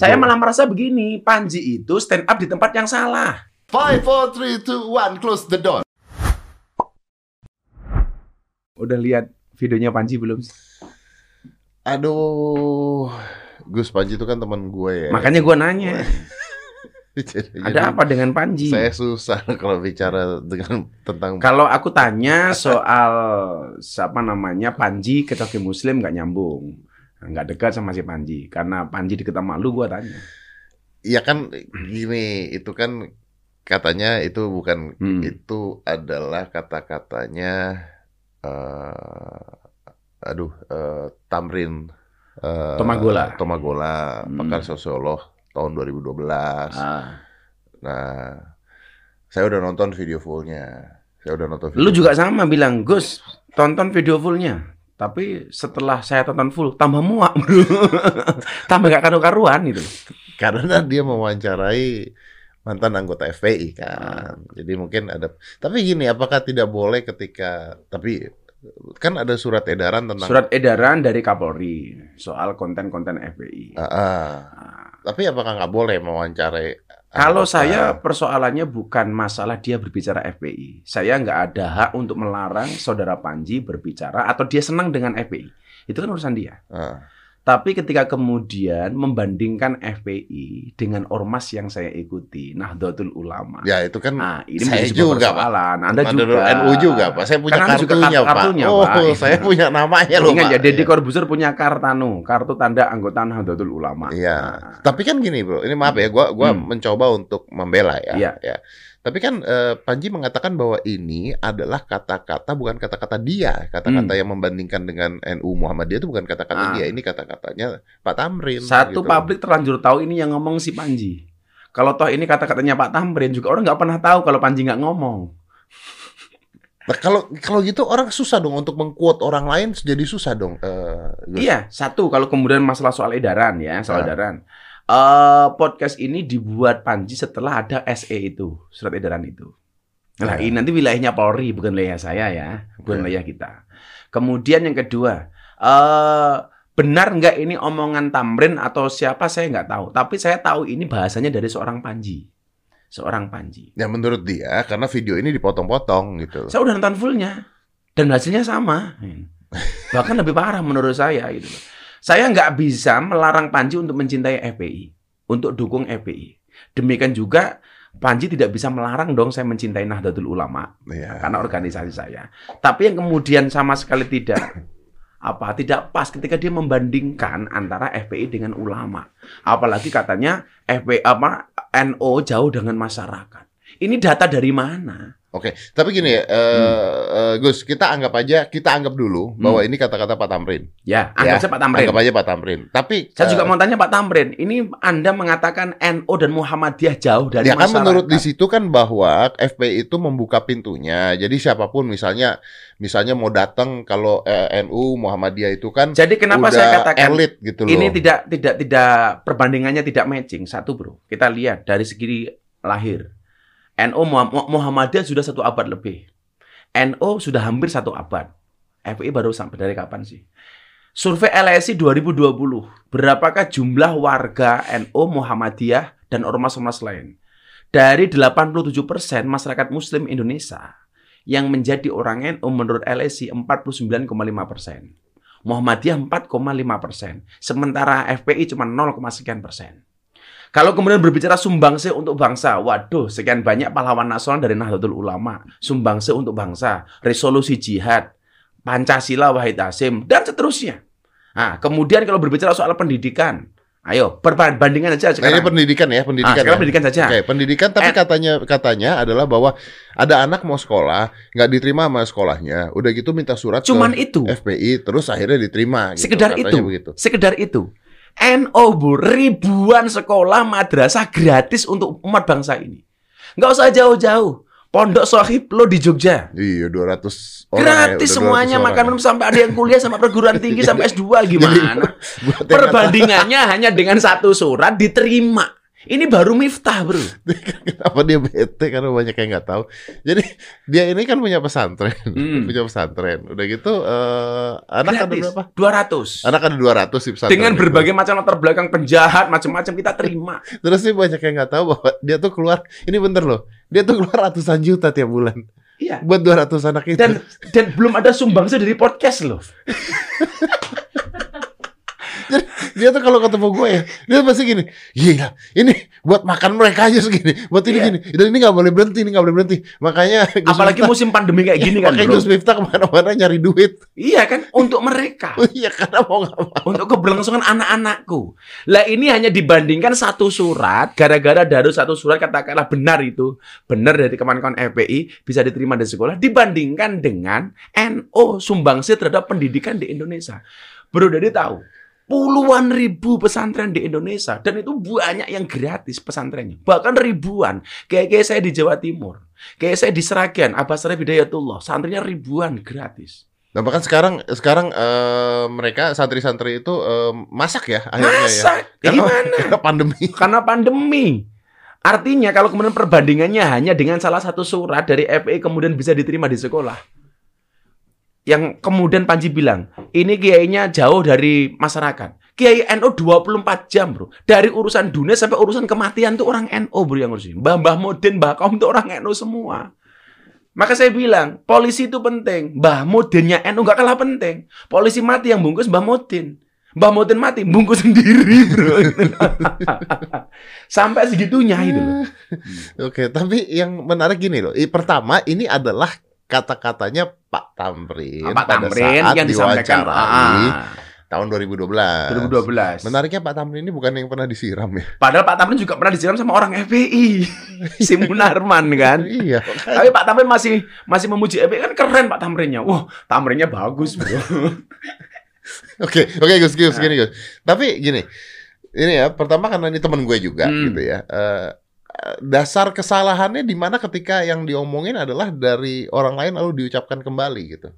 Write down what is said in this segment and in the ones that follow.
Saya malah merasa begini, Panji itu stand up di tempat yang salah. Five, four, three, two, one, close the door. Udah lihat videonya Panji belum? sih? Aduh, Gus Panji itu kan teman gue ya. Makanya gua nanya, Jadi- ada apa dengan Panji? Saya susah kalau bicara dengan tentang Kalau aku tanya soal siapa namanya Panji ke Muslim nggak nyambung, nggak dekat sama si Panji karena Panji deket sama lu gua tanya. Iya kan gini, itu kan katanya itu bukan Hmm. itu adalah kata-katanya eh aduh eh, Tamrin eh, Tomagola. Tomagola, Hmm. pakar sosiolog tahun 2012. Ah. Nah, saya udah nonton video fullnya. Saya udah nonton video Lu juga sama bilang, Gus, tonton video fullnya. Tapi setelah saya tonton full, tambah muak, bro. tambah gak karu-karuan gitu. karena dia mewawancarai mantan anggota FPI kan. Jadi mungkin ada tapi gini, apakah tidak boleh ketika tapi kan ada surat edaran tentang Surat edaran dari Kapolri soal konten-konten FPI. Ah, ah. Tapi apakah nggak boleh mewawancarai Kalau saya persoalannya bukan masalah dia berbicara FPI. Saya nggak ada hak untuk melarang saudara Panji berbicara atau dia senang dengan FPI. Itu kan urusan dia. Ah. Tapi ketika kemudian membandingkan FPI dengan ormas yang saya ikuti, Nahdlatul Ulama. Ya itu kan Nah, ini Saya juga, Pak. persoalan. Anda Menurut juga. NU juga, Pak. Saya punya Anda juga kartunya, kart- Pak. kartunya, oh, Pak. saya punya namanya loh, Ingat Pak. ya, Deddy Corbuzier punya kartanu, kartu tanda anggota Nahdlatul Ulama. Iya. Nah, Tapi kan gini, Bro. Ini maaf ya, gua gua Hmm. mencoba untuk membela ya. Iya. ya. Tapi kan eh, Panji mengatakan bahwa ini adalah kata-kata bukan kata-kata dia, kata-kata yang membandingkan dengan NU Muhammadiyah itu bukan kata-kata Hmm. Ah. dia, ini kata-katanya Pak Tamrin. Satu gitu. publik terlanjur tahu ini yang ngomong si Panji. Kalau toh ini kata-katanya Pak Tamrin juga orang nggak pernah tahu kalau Panji nggak ngomong. Nah, kalau kalau gitu orang susah dong untuk mengquote orang lain jadi susah dong. Gus. Iya, satu kalau kemudian masalah soal edaran ya, soal Ah. edaran. Eh podcast ini dibuat Panji setelah ada SE itu, surat edaran itu. Nah, Ah. ini nanti wilayahnya Polri, bukan wilayah saya ya, bukan Iya. wilayah kita. Kemudian yang kedua, eh benar nggak ini omongan Tamrin atau siapa saya nggak tahu. Tapi saya tahu ini bahasanya dari seorang Panji, seorang Panji. Ya menurut dia karena video ini dipotong-potong gitu. Saya udah nonton fullnya dan hasilnya sama. Bahkan lebih parah menurut saya gitu. Saya nggak bisa melarang Panji untuk mencintai FPI, untuk dukung FPI. Demikian juga Panji tidak bisa melarang dong saya mencintai Nahdlatul Ulama Iya. karena organisasi saya. Tapi yang kemudian sama sekali tidak apa tidak pas ketika dia membandingkan antara FPI dengan ulama. Apalagi katanya FPI apa NO jauh dengan masyarakat. Ini data dari mana? Oke, tapi gini ya, eh, eh, Gus, kita anggap aja, kita anggap dulu bahwa ini kata-kata Pak Tamrin. Ya, anggap Ya, Pak Tamrin. Anggap aja Pak Tamrin. Tapi Saya juga eh, mau tanya Pak Tamrin, ini Anda mengatakan NO dan Muhammadiyah jauh dari Ya kan masyarakat. menurut di situ kan bahwa FPI itu membuka pintunya. Jadi siapa pun misalnya misalnya mau datang kalau eh, NU Muhammadiyah itu kan Jadi kenapa udah saya katakan elit gitu loh. ini tidak tidak tidak perbandingannya tidak matching. Satu bro, kita lihat dari segi lahir. NO Muham- Muhammadiyah sudah satu abad lebih. NO sudah hampir satu abad. FPI baru sampai dari kapan sih? Survei LSI 2020, berapakah jumlah warga NO Muhammadiyah dan ormas-ormas lain? Dari 87% masyarakat muslim Indonesia yang menjadi orang NU menurut LSI 49,5 persen. Muhammadiyah 4,5 persen. Sementara FPI cuma 0, sekian persen. Kalau kemudian berbicara sumbangsi untuk bangsa, waduh, sekian banyak pahlawan nasional dari Nahdlatul Ulama, sumbangsi untuk bangsa, resolusi jihad, Pancasila, Wahid Hasim, dan seterusnya. Nah, kemudian kalau berbicara soal pendidikan, ayo perbandingan aja Nah, ini sekarang. pendidikan ya, Ah, pendidikan. sekarang ya. pendidikan saja. Oke, pendidikan tapi Eh. katanya katanya adalah bahwa ada anak mau sekolah, nggak diterima sama sekolahnya. Udah gitu minta surat Cuman ke itu. FPI terus akhirnya diterima gitu. Sekedar Katanya itu. begitu. Sekedar itu. NO Bu, ribuan sekolah madrasah gratis untuk umat bangsa ini. Nggak usah jauh-jauh. Pondok Sohib lo di Jogja. Iya, 200 orang. ya, Gratis 200 semuanya orang makan ya. minum sampai ada yang kuliah sama perguruan tinggi sampai S2 gimana? Buat yang Perbandingannya hanya dengan satu surat diterima. Ini baru Miftah, Bro. Kenapa dia bete? Karena banyak yang nggak tahu. Jadi dia ini kan punya pesantren, Hmm. punya pesantren. Udah gitu eh, anak ada Gratis. berapa? 200. Anak ada 200 di pesantren. Dengan itu. berbagai macam latar belakang penjahat, macam-macam kita terima. Terus sih banyak yang nggak tahu bahwa dia tuh keluar. Ini bener loh. Dia tuh keluar ratusan juta tiap bulan Iya. buat 200 anak itu. Dan dan belum ada sumbangsi dari podcast loh. Dia tuh kalau ketemu gue ya, dia pasti gini, gila, ini buat makan mereka aja segini, buat ini Iya. gini, dan ini nggak boleh berhenti, ini nggak boleh berhenti. Makanya Gus Apalagi Miftah- musim pandemi kayak gini kan, makanya Bro. Gus Miftah ke mana-mana nyari duit. Iya kan, untuk mereka. Oh iya karena mau nggak mau. untuk keberlangsungan anak-anakku. Lah ini hanya dibandingkan satu surat, gara-gara dari satu surat katakanlah benar itu, benar dari kawan-kawan FPI bisa diterima di sekolah, dibandingkan dengan NO sumbangsi terhadap pendidikan di Indonesia. Bro Dedi tahu, puluhan ribu pesantren di Indonesia dan itu banyak yang gratis pesantrennya, bahkan ribuan. Kayak kayak saya di Jawa Timur, kayak saya di Seragen, Abbas Sarif Hidayatullah, santrinya ribuan gratis. Nah bahkan sekarang sekarang eh, mereka santri-santri itu eh, masak ya akhirnya ya. Masa? Karena, Gimana? karena pandemi. karena pandemi. Artinya kalau kemudian perbandingannya hanya dengan salah satu surat dari FPI kemudian bisa diterima di sekolah. Yang kemudian Panji bilang, ini kiainya jauh dari masyarakat. Kiai NU 24 jam, Bro. Dari urusan dunia sampai urusan kematian tuh orang NU, Bro, yang ngurusin. Mbah-mbah Modin, Mbah Kaum itu orang NU semua. Maka saya bilang, polisi itu penting. Mbah Modinnya NU nggak kalah penting. Polisi mati yang bungkus Mbah Modin. Mbah Modin mati, bungkus sendiri, Bro. Sampai segitunya itu. Oke, tapi yang menarik gini loh. Pertama ini adalah kata-katanya Pak Tamrin Pak pada Tamrin saat yang disampaikan diwawancarai ah, tahun 2012. 2012. Menariknya Pak Tamrin ini bukan yang pernah disiram ya. Padahal Pak Tamrin juga pernah disiram sama orang FPI. si Munarman kan. iya. Tapi Pak Tamrin masih masih memuji FPI kan keren Pak Tamrinnya. Wah, Tamrinnya bagus, Bro. Oke, oke Gus, Gus, gini Gus. Tapi gini, ini ya, pertama karena ini teman gue juga Hmm. gitu ya. Eh, dasar kesalahannya di mana ketika yang diomongin adalah dari orang lain lalu diucapkan kembali gitu.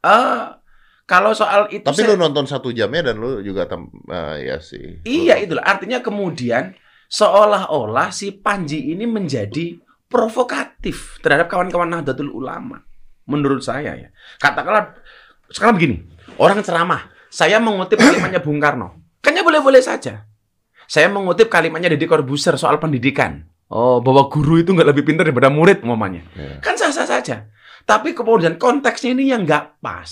Eh, kalau soal itu Tapi saya- lu nonton satu jamnya dan lu juga tem eh, ya sih. Iya itulah artinya kemudian seolah-olah si Panji ini menjadi provokatif terhadap kawan-kawan Nahdlatul Ulama. Menurut saya ya. Katakanlah sekarang begini, orang ceramah, saya mengutip kalimatnya Bung Karno. Kayaknya boleh-boleh saja. Saya mengutip kalimatnya Deddy Corbuzier soal pendidikan. Oh, bahwa guru itu nggak lebih pintar daripada murid umpamanya. Ya. Kan sah-sah saja. Tapi kemudian konteksnya ini yang nggak pas.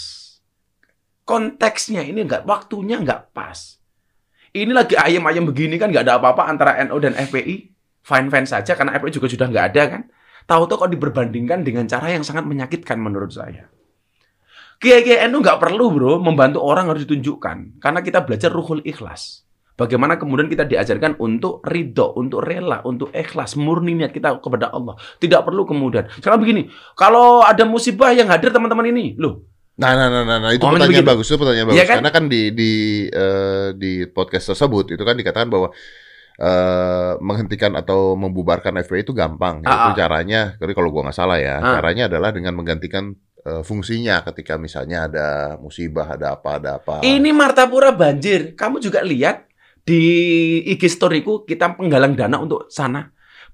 Konteksnya ini nggak, waktunya nggak pas. Ini lagi ayam-ayam begini kan nggak ada apa-apa antara NU dan FPI. Fine-fine saja karena FPI juga sudah nggak ada kan. Tahu-tahu kok diperbandingkan dengan cara yang sangat menyakitkan menurut saya. Kiai-kiai NU nggak perlu bro membantu orang harus ditunjukkan. Karena kita belajar ruhul ikhlas. Bagaimana kemudian kita diajarkan untuk ridho, untuk rela, untuk ikhlas, murni niat kita kepada Allah. Tidak perlu kemudian. Sekarang begini, kalau ada musibah yang hadir teman-teman ini, loh, Nah, nah, nah, nah, nah, itu pertanyaan begitu. bagus, itu pertanyaan bagus. Iya kan? Karena kan di di eh, di podcast tersebut itu kan dikatakan bahwa eh menghentikan atau membubarkan FPI itu gampang. Ah, itu ah. caranya, kalau gua nggak salah ya, Ah. caranya adalah dengan menggantikan eh, fungsinya ketika misalnya ada musibah, ada apa, ada apa. ini Martapura banjir. Kamu juga lihat di IG storyku kita penggalang dana untuk sana.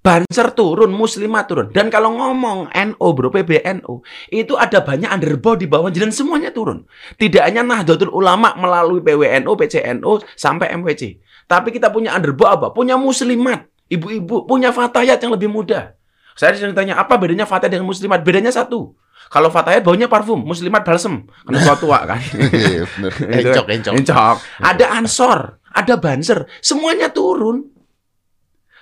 Banser turun, muslimat turun. Dan kalau ngomong NO bro, PBNU, itu ada banyak underbow di bawah dan semuanya turun. Tidak hanya Nahdlatul Ulama melalui PWNU, PCNU, sampai MWC. Tapi kita punya underbow apa? Punya muslimat. Ibu-ibu punya fatayat yang lebih muda. Saya sering tanya, apa bedanya fatayat dengan muslimat? Bedanya satu. Kalau fatayat baunya parfum, muslimat balsem. Karena tua-tua kan. Iya, bener. Itu- encok, encok. Encok. Ada ansor, ada banser, semuanya turun.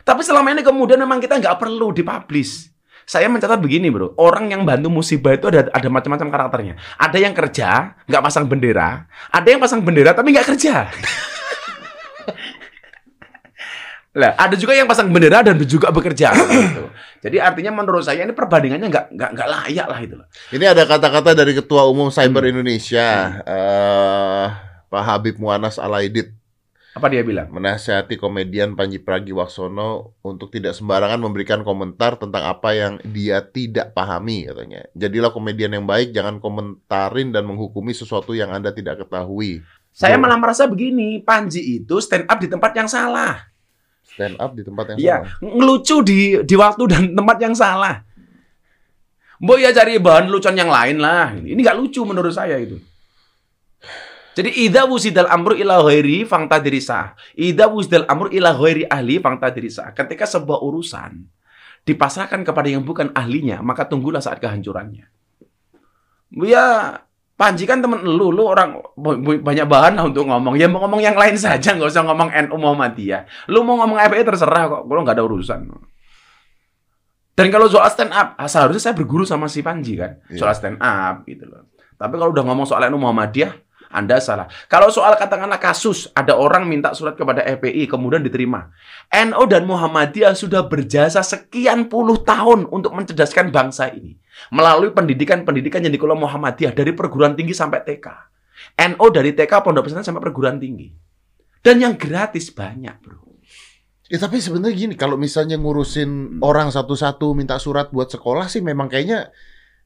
Tapi selama ini kemudian memang kita nggak perlu dipublish. Saya mencatat begini bro, orang yang bantu musibah itu ada ada macam-macam karakternya. Ada yang kerja, nggak pasang bendera. Ada yang pasang bendera tapi nggak kerja. lah, ada juga yang pasang bendera dan juga bekerja. gitu. Jadi artinya menurut saya ini perbandingannya nggak nggak nggak layak lah itu. Ini ada kata-kata dari Ketua Umum Cyber Hmm. Indonesia, eh, Pak Habib Muanas Alaidit. Apa dia bilang? menasihati komedian Panji Pragiwaksono untuk tidak sembarangan memberikan komentar tentang apa yang dia tidak pahami katanya. Jadilah komedian yang baik, jangan komentarin dan menghukumi sesuatu yang Anda tidak ketahui. Saya malah merasa begini, Panji itu stand up di tempat yang salah. Stand up di tempat yang Iya, sama. ngelucu di di waktu dan tempat yang salah. Mbok ya cari bahan lucuan yang lain lah. Ini nggak lucu menurut saya itu. Jadi idza wusidal amru ila ghairi fangtadirisa. Idza wusidal amru ila ghairi ahli fangtadirisa. Ketika sebuah urusan dipasrahkan kepada yang bukan ahlinya, maka tunggulah saat kehancurannya. Ya, Panji kan temen lu, lu orang banyak bahan lah untuk ngomong. Ya mau ngomong yang lain saja, nggak usah ngomong NU Muhammadiyah. Lu mau ngomong FPI terserah kok, gue nggak ada urusan. Dan kalau soal stand up, ah, seharusnya saya berguru sama si Panji kan, Iya. soal stand up gitu loh. Tapi kalau udah ngomong soal NU Muhammadiyah, Anda salah. Kalau soal katakanlah kasus, ada orang minta surat kepada FPI, kemudian diterima. NU dan Muhammadiyah sudah berjasa sekian puluh tahun untuk mencerdaskan bangsa ini. Melalui pendidikan-pendidikan yang dikelola Muhammadiyah dari perguruan tinggi sampai TK. NU dari TK pondok pesantren sampai perguruan tinggi. Dan yang gratis banyak, bro. Ya tapi sebenarnya gini, kalau misalnya ngurusin orang satu-satu minta surat buat sekolah sih memang kayaknya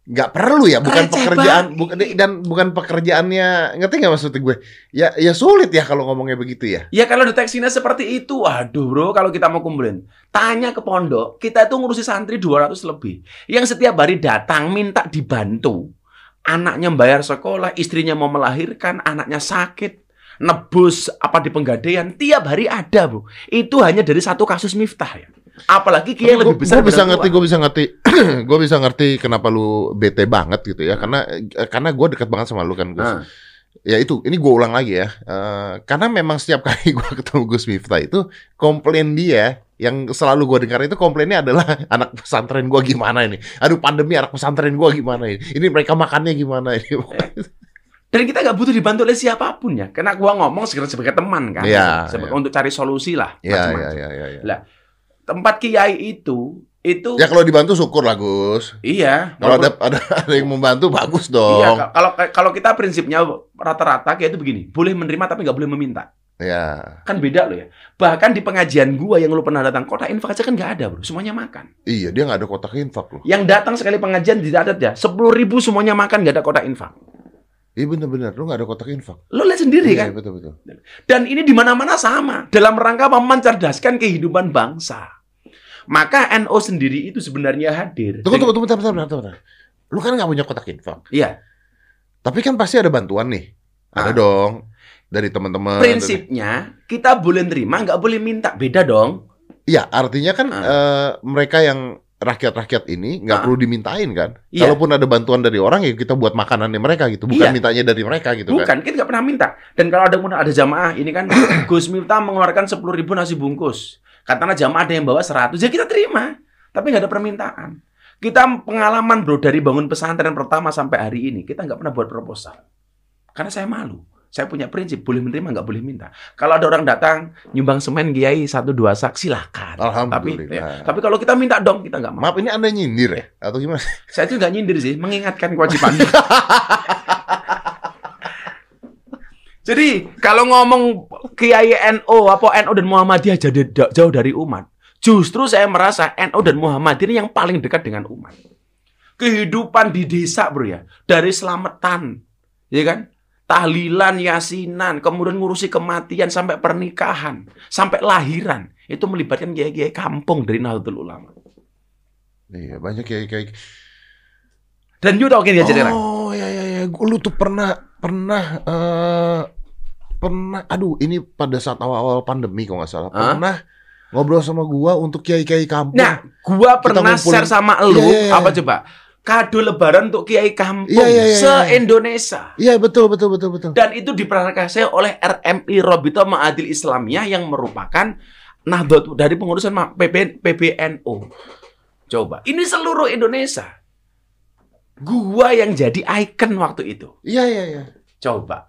nggak perlu ya, bukan Receh pekerjaan, bukan dan bukan pekerjaannya, ngerti nggak maksud gue? Ya ya sulit ya kalau ngomongnya begitu ya. Ya kalau deteksinya seperti itu, waduh bro, kalau kita mau kumpulin. Tanya ke pondok, kita itu ngurusi santri 200 lebih. Yang setiap hari datang minta dibantu. Anaknya bayar sekolah, istrinya mau melahirkan, anaknya sakit. Nebus apa di penggadaian, tiap hari ada bro. Itu hanya dari satu kasus miftah ya. Apalagi kiai yang lebih besar. Gue bisa ngerti, gue bisa ngerti, gue bisa ngerti kenapa lu bete banget gitu ya, karena karena gue dekat banget sama lu kan Gus. Ah. Ya itu, ini gue ulang lagi ya, Eh, karena memang setiap kali gue ketemu Gus Miftah itu komplain dia yang selalu gue dengar itu komplainnya adalah anak pesantren gue gimana ini, aduh pandemi anak pesantren gue gimana ini, ini mereka makannya gimana ini. Dan kita nggak butuh dibantu oleh siapa pun ya. Karena gua ngomong sekedar sebagai teman kan. Iya, Sebagai- iya. Untuk cari solusi lah. Ya macam-macam. ya ya ya. ya. Lah, Tempat kiai itu, itu Ya kalau dibantu syukur lah Gus. iya. Kalau ada, ada ada yang membantu bagus Iya, dong. ka- kalau kalau kita prinsipnya rata-rata kayak itu begini, boleh menerima tapi nggak boleh meminta. Ya. Kan beda loh ya. Bahkan di pengajian gua yang lu pernah datang, kota infak aja kan nggak ada bro, semuanya makan. Iya dia nggak ada kotak infak loh. Yang datang sekali pengajian tidak ada ya, sepuluh ribu semuanya makan nggak ada kota infak. Iya bener-bener, lu nggak ada kotak infak. Lo lihat sendiri Iya kan. betul betul. Dan ini di mana-mana sama dalam rangka mencerdaskan kehidupan bangsa. Maka NO sendiri itu sebenarnya hadir. Tunggu tunggu tunggu bentar bentar bentar. bentar. Lu kan nggak punya kotak infak. Iya, Tapi kan pasti ada bantuan nih. Ada Ah. dong dari teman-teman. prinsipnya kita boleh terima, nggak boleh minta. Beda dong. Iya, artinya kan Ah. eh, mereka yang rakyat-rakyat ini nggak Ah. perlu dimintain kan. Iya. Kalaupun ada bantuan dari orang ya kita buat makanannya mereka gitu, bukan Iya. mintanya dari mereka gitu kan. Bukan, kita nggak pernah minta. Dan kalau ada ada jamaah, ini kan Gus Miftah mengeluarkan 10 ribu nasi bungkus. Katanya jamaah ada yang bawa 100, ya kita terima. Tapi nggak ada permintaan. Kita pengalaman bro, dari bangun pesantren pertama sampai hari ini, kita nggak pernah buat proposal. Karena saya malu. Saya punya prinsip, boleh menerima, nggak boleh minta. Kalau ada orang datang, nyumbang semen kiai satu dua sak, silahkan. Tapi, Alhamdulillah. ya, tapi kalau kita minta dong, kita nggak mau. Maaf ini anda nyindir ya atau gimana? Saya itu nggak nyindir sih, mengingatkan kewajiban. Jadi kalau ngomong Kiai NO apa NO dan Muhammadiyah jadi jauh dari umat, justru saya merasa NO dan Muhammadiyah ini yang paling dekat dengan umat. Kehidupan di desa bro ya, dari selamatan, ya kan? Tahlilan, yasinan, kemudian ngurusi kematian sampai pernikahan, sampai lahiran, itu melibatkan kiai-kiai kampung dari Nahdlatul Ulama. Iya banyak kayak. Dan you tahu gini aja Derang? Oh ya ya ya, Gua- lu tuh pernah pernah eh pernah, aduh ini pada saat awal-awal pandemi kalau nggak salah Hah? pernah ngobrol sama gua untuk kiai-kiai kampung. Nah, gua pernah ngumpulin- share sama lu Iya, iya, iya. apa coba? Kado lebaran untuk kiai kampung Iya, iya, iya, iya. se-Indonesia. Iya betul betul betul betul. Dan itu diprakarsai oleh RMI Robito Ma'adil Islamiyah yang merupakan nahdlatul dari pengurusan ma- PB, PBNU. Coba, ini seluruh Indonesia. Gua yang jadi ikon waktu itu. Iya iya iya. Coba,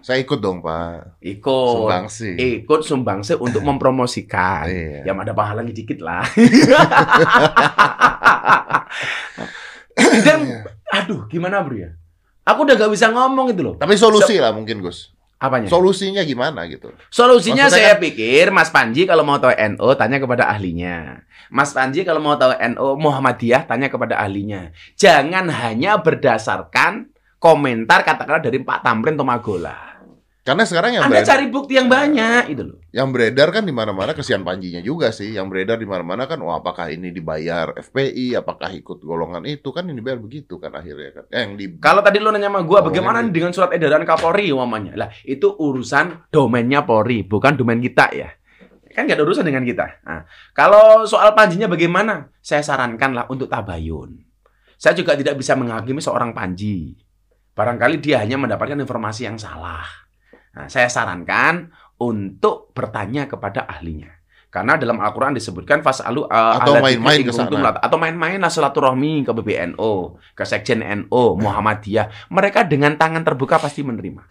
Saya ikut dong pak. ikut. Sumbangsi. Ikut sumbangsi untuk mempromosikan. Iya. Ya ada pahalanya dikit lah. Dan aduh gimana bro ya? Aku udah gak bisa ngomong itu loh. Tapi solusi lah mungkin Gus. Apanya? Solusinya gimana gitu? Solusinya Maksudnya saya pikir Mas Panji kalau mau tahu NO tanya kepada ahlinya. Mas Panji kalau mau tahu NO Muhammadiyah tanya kepada ahlinya. Jangan hanya berdasarkan komentar katakanlah dari Pak Tamrin Tomagola. Karena sekarang yang Anda beredar, cari bukti yang banyak itu loh. yang beredar kan di mana-mana kesian Panjinya juga sih. Yang beredar di mana-mana kan, oh apakah ini dibayar FPI, apakah ikut golongan itu kan yang dibayar begitu kan akhirnya kan. Eh, yang di Kalau tadi lu nanya sama gua bagaimana ini. dengan surat edaran Kapolri umpamanya. Lah, itu urusan domainnya Polri, bukan domain kita ya. Kan nggak ada urusan dengan kita. Nah, kalau soal panjinya bagaimana? Saya sarankanlah untuk tabayun. Saya juga tidak bisa menghakimi seorang panji. Barangkali dia hanya mendapatkan informasi yang salah. Nah, saya sarankan untuk bertanya kepada ahlinya. Karena dalam Al-Quran disebutkan fasalu uh, Atau main-main ke sana. atau main-main silaturahmi ke PBNO, ke Sekjen NO, Muhammadiyah. Mereka dengan tangan terbuka pasti menerima.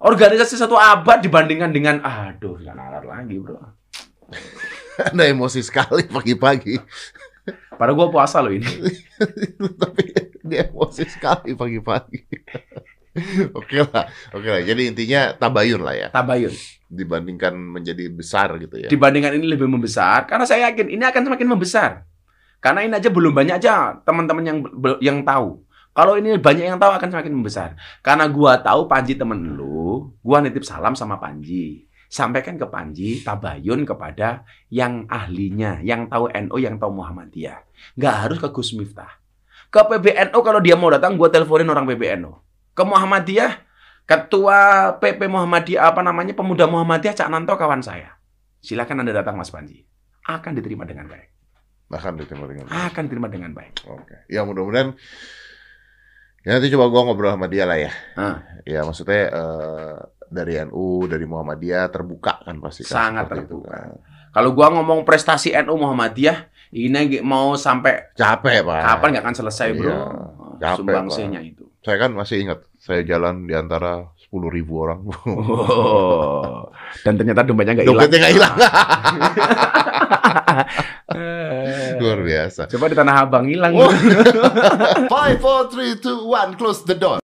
Organisasi satu abad dibandingkan dengan aduh, jangan lagi, Bro. Anda emosi sekali pagi-pagi. Padahal gua puasa loh ini. Tapi dia emosi sekali pagi-pagi. Oke lah, oke lah. Jadi intinya tabayun lah ya, Tabayun. dibandingkan menjadi besar gitu ya. Dibandingkan ini lebih membesar karena saya yakin ini akan semakin membesar. Karena ini aja belum banyak aja teman-teman yang yang tahu. Kalau ini banyak yang tahu akan semakin membesar. Karena gua tahu Panji temen lu, gua nitip salam sama Panji. Sampaikan ke Panji tabayun kepada yang ahlinya, yang tahu NU, yang tahu Muhammadiyah. Nggak harus ke Gus Miftah. Ke PBNU kalau dia mau datang, gua teleponin orang PBNU. Ke Muhammadiyah, ketua PP Muhammadiyah apa namanya pemuda Muhammadiyah Cak Nanto kawan saya. Silakan Anda datang Mas Panji. Akan diterima dengan baik. Akan diterima dengan Akan diterima dengan baik. Oke. Ya mudah-mudahan ya nanti coba gua ngobrol sama dia lah ya. Ah. Ya maksudnya eh, dari NU, dari Muhammadiyah terbuka kan pasti kan. Sangat itu terbuka. kan. Kalau gua ngomong prestasi NU Muhammadiyah, ini mau sampai Capek pak. kapan nggak akan selesai, Bro? Iya, capek, Sumbangsihnya itu. Saya kan masih ingat, saya jalan di antara 10.000 ribu orang. Oh. Dan ternyata dompetnya nggak hilang. Dompetnya nggak hilang. Luar biasa. Coba di Tanah Abang hilang. Five, four, three, two, one, close the door.